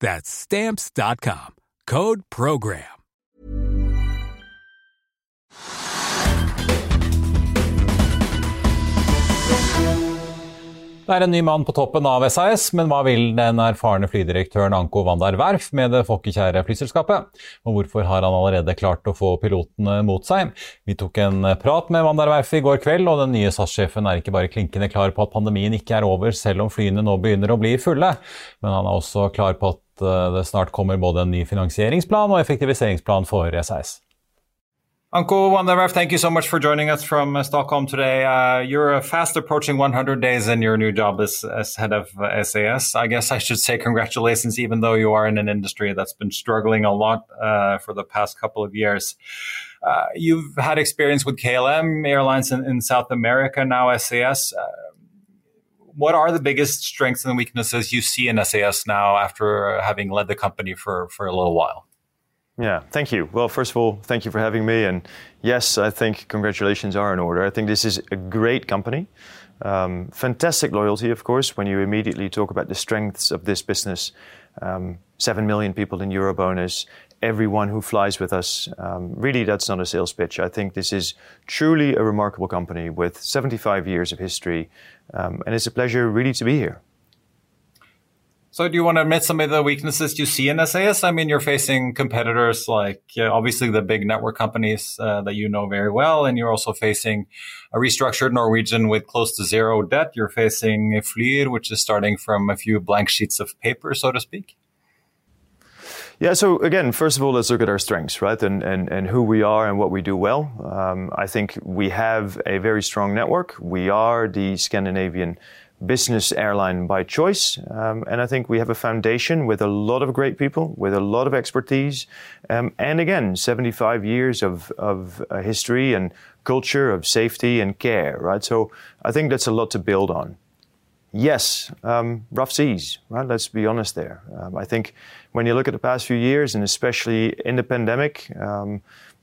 That's stamps.com. Code program. Det er en ny mann på toppen av SAS, men hva vil den erfarne flydirektøren Anko Vandar Werf med det folkekjære flyselskapet? Og hvorfor har han allerede klart å få pilotene mot seg? Vi tok en prat med Vandar Werf i går kveld, og den nye SAS-sjefen er ikke bare klinkende klar på at pandemien ikke er over, selv om flyene nå begynner å bli fulle, men han er også klar på at Eh, det snart kommer både en ny finansieringsplan og effektiviseringsplan for SAS. Anko van der Werff, thank you so much for joining us from uh, Stockholm today. Uh, you're fast approaching 100 days in your new job as, as head of SAS. I guess I should say congratulations, even though you are in an industry that's been struggling a lot uh, for the past couple of years. Uh, you've had experience with KLM Airlines in, in South America, now SAS what are the biggest strengths and weaknesses you see in SAS now after having led the company for, for a little while? Yeah, thank you. Well, first of all, thank you for having me. And yes, I think congratulations are in order. I think this is a great company. Um, fantastic loyalty, of course, when you immediately talk about the strengths of this business. Um, 7 million people in Eurobonus, everyone who flies with us. Um, really, that's not a sales pitch. I think this is truly a remarkable company with 75 years of history, um, and it's a pleasure really to be here. So, do you want to admit some of the weaknesses you see in SAS? I mean, you're facing competitors like obviously the big network companies uh, that you know very well, and you're also facing a restructured Norwegian with close to zero debt. You're facing Flyr, which is starting from a few blank sheets of paper, so to speak. Yeah, so again, first of all, let's look at our strengths, right? And, and, and who we are and what we do well. Um, I think we have a very strong network. We are the Scandinavian business airline by choice. Um, and I think we have a foundation with a lot of great people, with a lot of expertise. Um, and again, 75 years of, of uh, history and culture of safety and care, right? So I think that's a lot to build on. Yes, um, rough seas, right? Let's be honest there. Um, I think when you look at the past few years, and especially in the pandemic, um,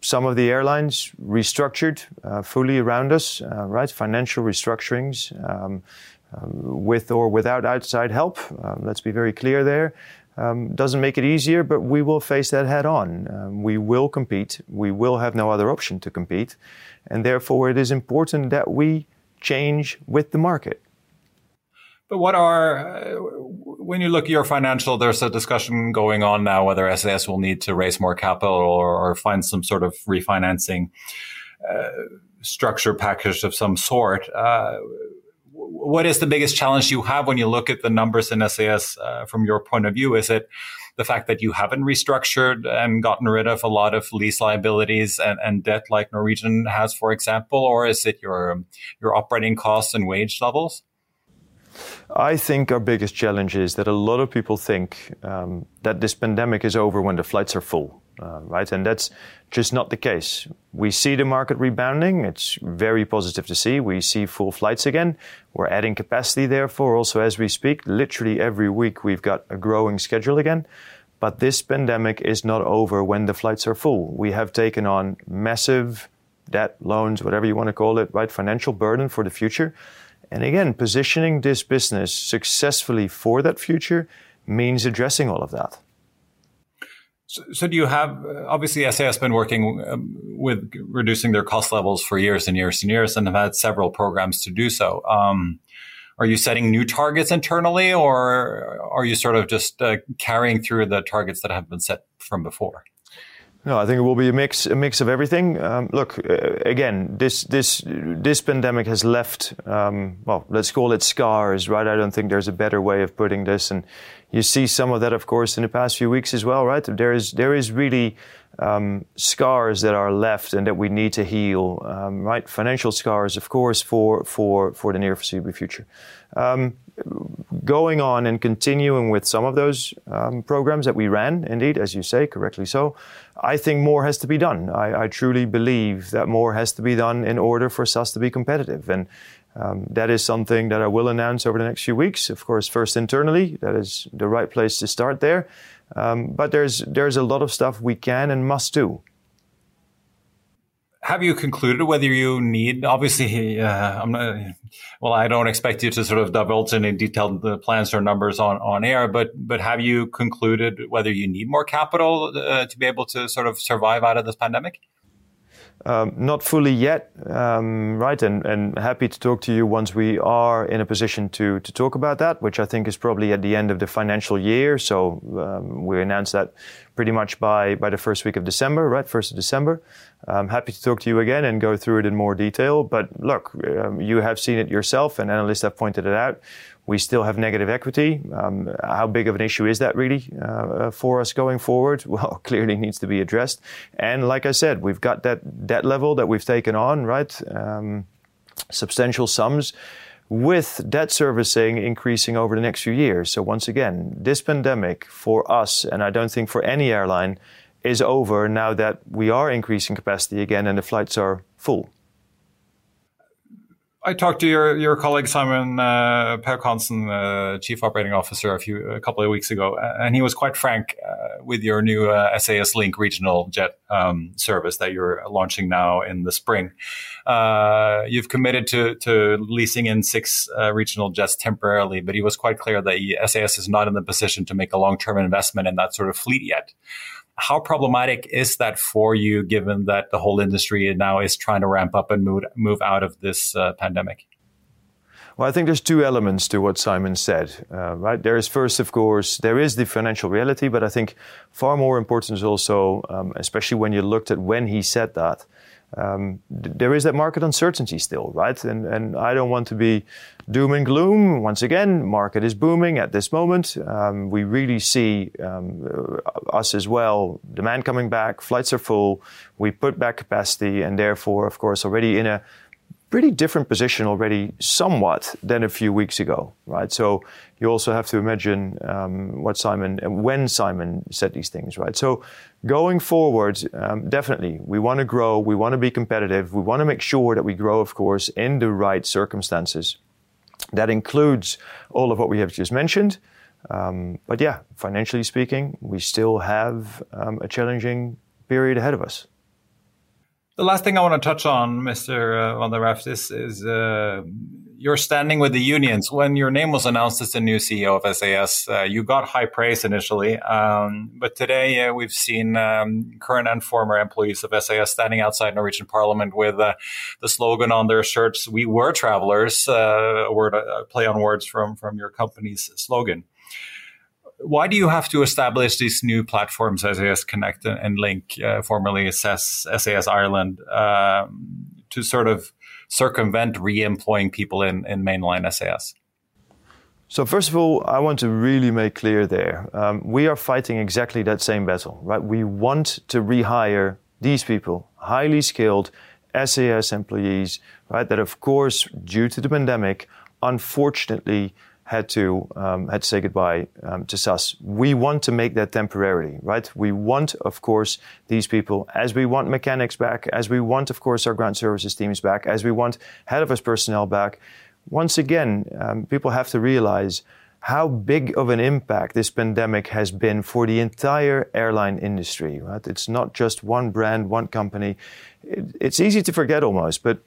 some of the airlines restructured uh, fully around us, uh, right? Financial restructurings um, um, with or without outside help. Um, let's be very clear there. doesn't make it easier, but we will face that head on. we will compete. We will have no other option to compete. And therefore, it is important that we change with the market. But what are, uh, when you look at your financial, there's a discussion going on now whether SAS will need to raise more capital or, or find some sort of refinancing uh, structure package of some sort. Uh, what is the biggest challenge you have when you look at the numbers in SAS uh, from your point of view? Is it the fact that you haven't restructured and gotten rid of a lot of lease liabilities and, and debt like Norwegian has, for example, or is it your your operating costs and wage levels? I think our biggest challenge is that a lot of people think um, that this pandemic is over when the flights are full, uh, right? And that's just not the case. We see the market rebounding. It's very positive to see. We see full flights again. We're adding capacity, therefore, also as we speak. Literally every week we've got a growing schedule again. But this pandemic is not over when the flights are full. We have taken on massive debt, loans, whatever you want to call it, right? Financial burden for the future. And again, positioning this business successfully for that future means addressing all of that. So, so do you have, obviously, SAS has been working um, with reducing their cost levels for years and years and years and have had several programs to do so. Um, are you setting new targets internally or are you sort of just uh, carrying through the targets that have been set from before? No, I think it will be a mix, a mix of everything. Um, look, uh, again, this this this pandemic has left, um, well, let's call it scars, right? I don't think there's a better way of putting this, and you see some of that, of course, in the past few weeks as well, right? There is there is really um, scars that are left and that we need to heal, um, right? Financial scars, of course, for for for the near foreseeable future. Going on and continuing with some of those um, programs that we ran, indeed, as you say, correctly so, I think more has to be done. I, I, truly believe that more has to be done in order for SAS to be competitive. And um, that is something that I will announce over the next few weeks. Of course, first internally, that is the right place to start there. Um, but there's, there's a lot of stuff we can and must do have you concluded whether you need obviously uh, I'm not, well I don't expect you to sort of divulge any detailed uh, plans or numbers on, on air but but have you concluded whether you need more capital uh, to be able to sort of survive out of this pandemic um, not fully yet, um, right? And, and happy to talk to you once we are in a position to, to talk about that, which I think is probably at the end of the financial year. So um, we announced that pretty much by, by the first week of December, right? First of December. I'm happy to talk to you again and go through it in more detail. But look, um, you have seen it yourself, and analysts have pointed it out. We still have negative equity. Um, how big of an issue is that really uh, for us going forward? Well, clearly needs to be addressed. And like I said, we've got that debt level that we've taken on, right? Um, substantial sums with debt servicing increasing over the next few years. So once again, this pandemic for us, and I don't think for any airline, is over now that we are increasing capacity again and the flights are full. I talked to your your colleague Simon uh, Pauck Hansen, uh, chief operating officer, a few a couple of weeks ago, and he was quite frank uh, with your new uh, SAS Link regional jet um, service that you're launching now in the spring. Uh, you've committed to to leasing in six uh, regional jets temporarily, but he was quite clear that SAS is not in the position to make a long term investment in that sort of fleet yet. How problematic is that for you, given that the whole industry now is trying to ramp up and move move out of this uh, pandemic? Well, I think there's two elements to what Simon said, uh, right? There is first, of course, there is the financial reality, but I think far more important is also, um, especially when you looked at when he said that, um, there is that market uncertainty still, right? And, and I don't want to be doom and gloom. Once again, market is booming at this moment. Um, we really see um, us as well, demand coming back, flights are full. We put back capacity, and therefore, of course, already in a pretty different position already somewhat than a few weeks ago, right? So you also have to imagine um, what Simon, and when Simon said these things, right? So going forward, um, definitely, we want to grow, we want to be competitive, we want to make sure that we grow, of course, in the right circumstances. That includes all of what we have just mentioned. Um, but yeah, financially speaking, we still have um, a challenging period ahead of us. The last thing I want to touch on, Mr. Uh, Van der Werff, is, is uh, your standing with the unions. When your name was announced as the new CEO of SAS, uh, you got high praise initially. Um, but today uh, we've seen um, current and former employees of SAS standing outside Norwegian Parliament with uh, the slogan on their shirts, We were travelers, uh, a word, a play on words from, from your company's slogan why do you have to establish these new platforms, SAS Connect and Link, uh, formerly SAS, SAS Ireland, um, to sort of circumvent re-employing people in, in mainline SAS? So first of all, I want to really make clear there, um, we are fighting exactly that same battle, right? We want to rehire these people, highly skilled SAS employees, right? That of course, due to the pandemic, unfortunately, had to um, had to say goodbye um, to SAS. We want to make that temporarily, right? We want, of course, these people, as we want mechanics back, as we want, of course, our ground services teams back, as we want head of us personnel back. Once again, um, people have to realize how big of an impact this pandemic has been for the entire airline industry. Right? It's not just one brand, one company. It, it's easy to forget almost, but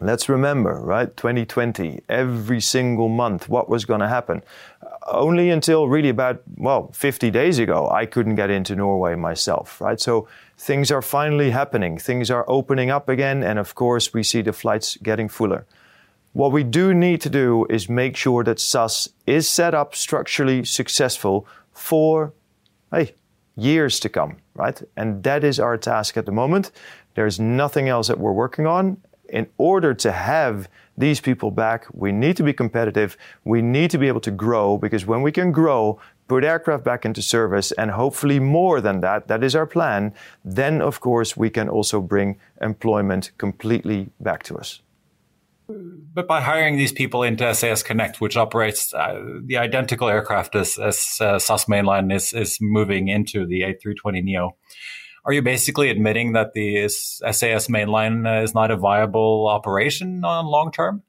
Let's remember, right? 2020, every single month, what was going to happen? Only until really about, well, 50 days ago, I couldn't get into Norway myself, right? So things are finally happening. Things are opening up again. And of course, we see the flights getting fuller. What we do need to do is make sure that SAS is set up structurally successful for, hey, years to come, right? And that is our task at the moment. There's nothing else that we're working on. In order to have these people back, we need to be competitive. We need to be able to grow because when we can grow, put aircraft back into service, and hopefully more than that, that is our plan, then of course we can also bring employment completely back to us. But by hiring these people into SAS Connect, which operates uh, the identical aircraft as, as uh, SAS Mainline is, is moving into the A320neo, are you basically admitting that the SAS Mainline uh, is not a viable operation on long term?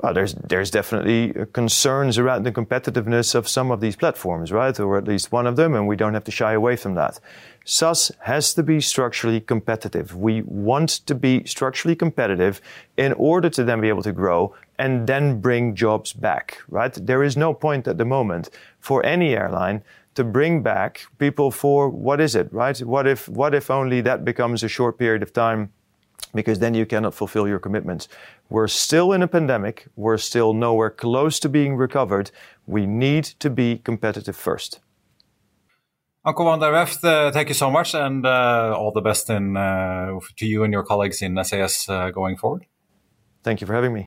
Well, there's there's definitely concerns around the competitiveness of some of these platforms, right? Or at least one of them, and we don't have to shy away from that. SAS has to be structurally competitive. We want to be structurally competitive in order to then be able to grow and then bring jobs back, right? There is no point at the moment for any airline to bring back people for what is it, right? What if what if only that becomes a short period of time because then you cannot fulfill your commitments. We're still in a pandemic. We're still nowhere close to being recovered. We need to be competitive first. Anko van der uh, thank you so much, and uh, all the best in, uh, to you and your colleagues in SAS uh, going forward. Thank you for having me.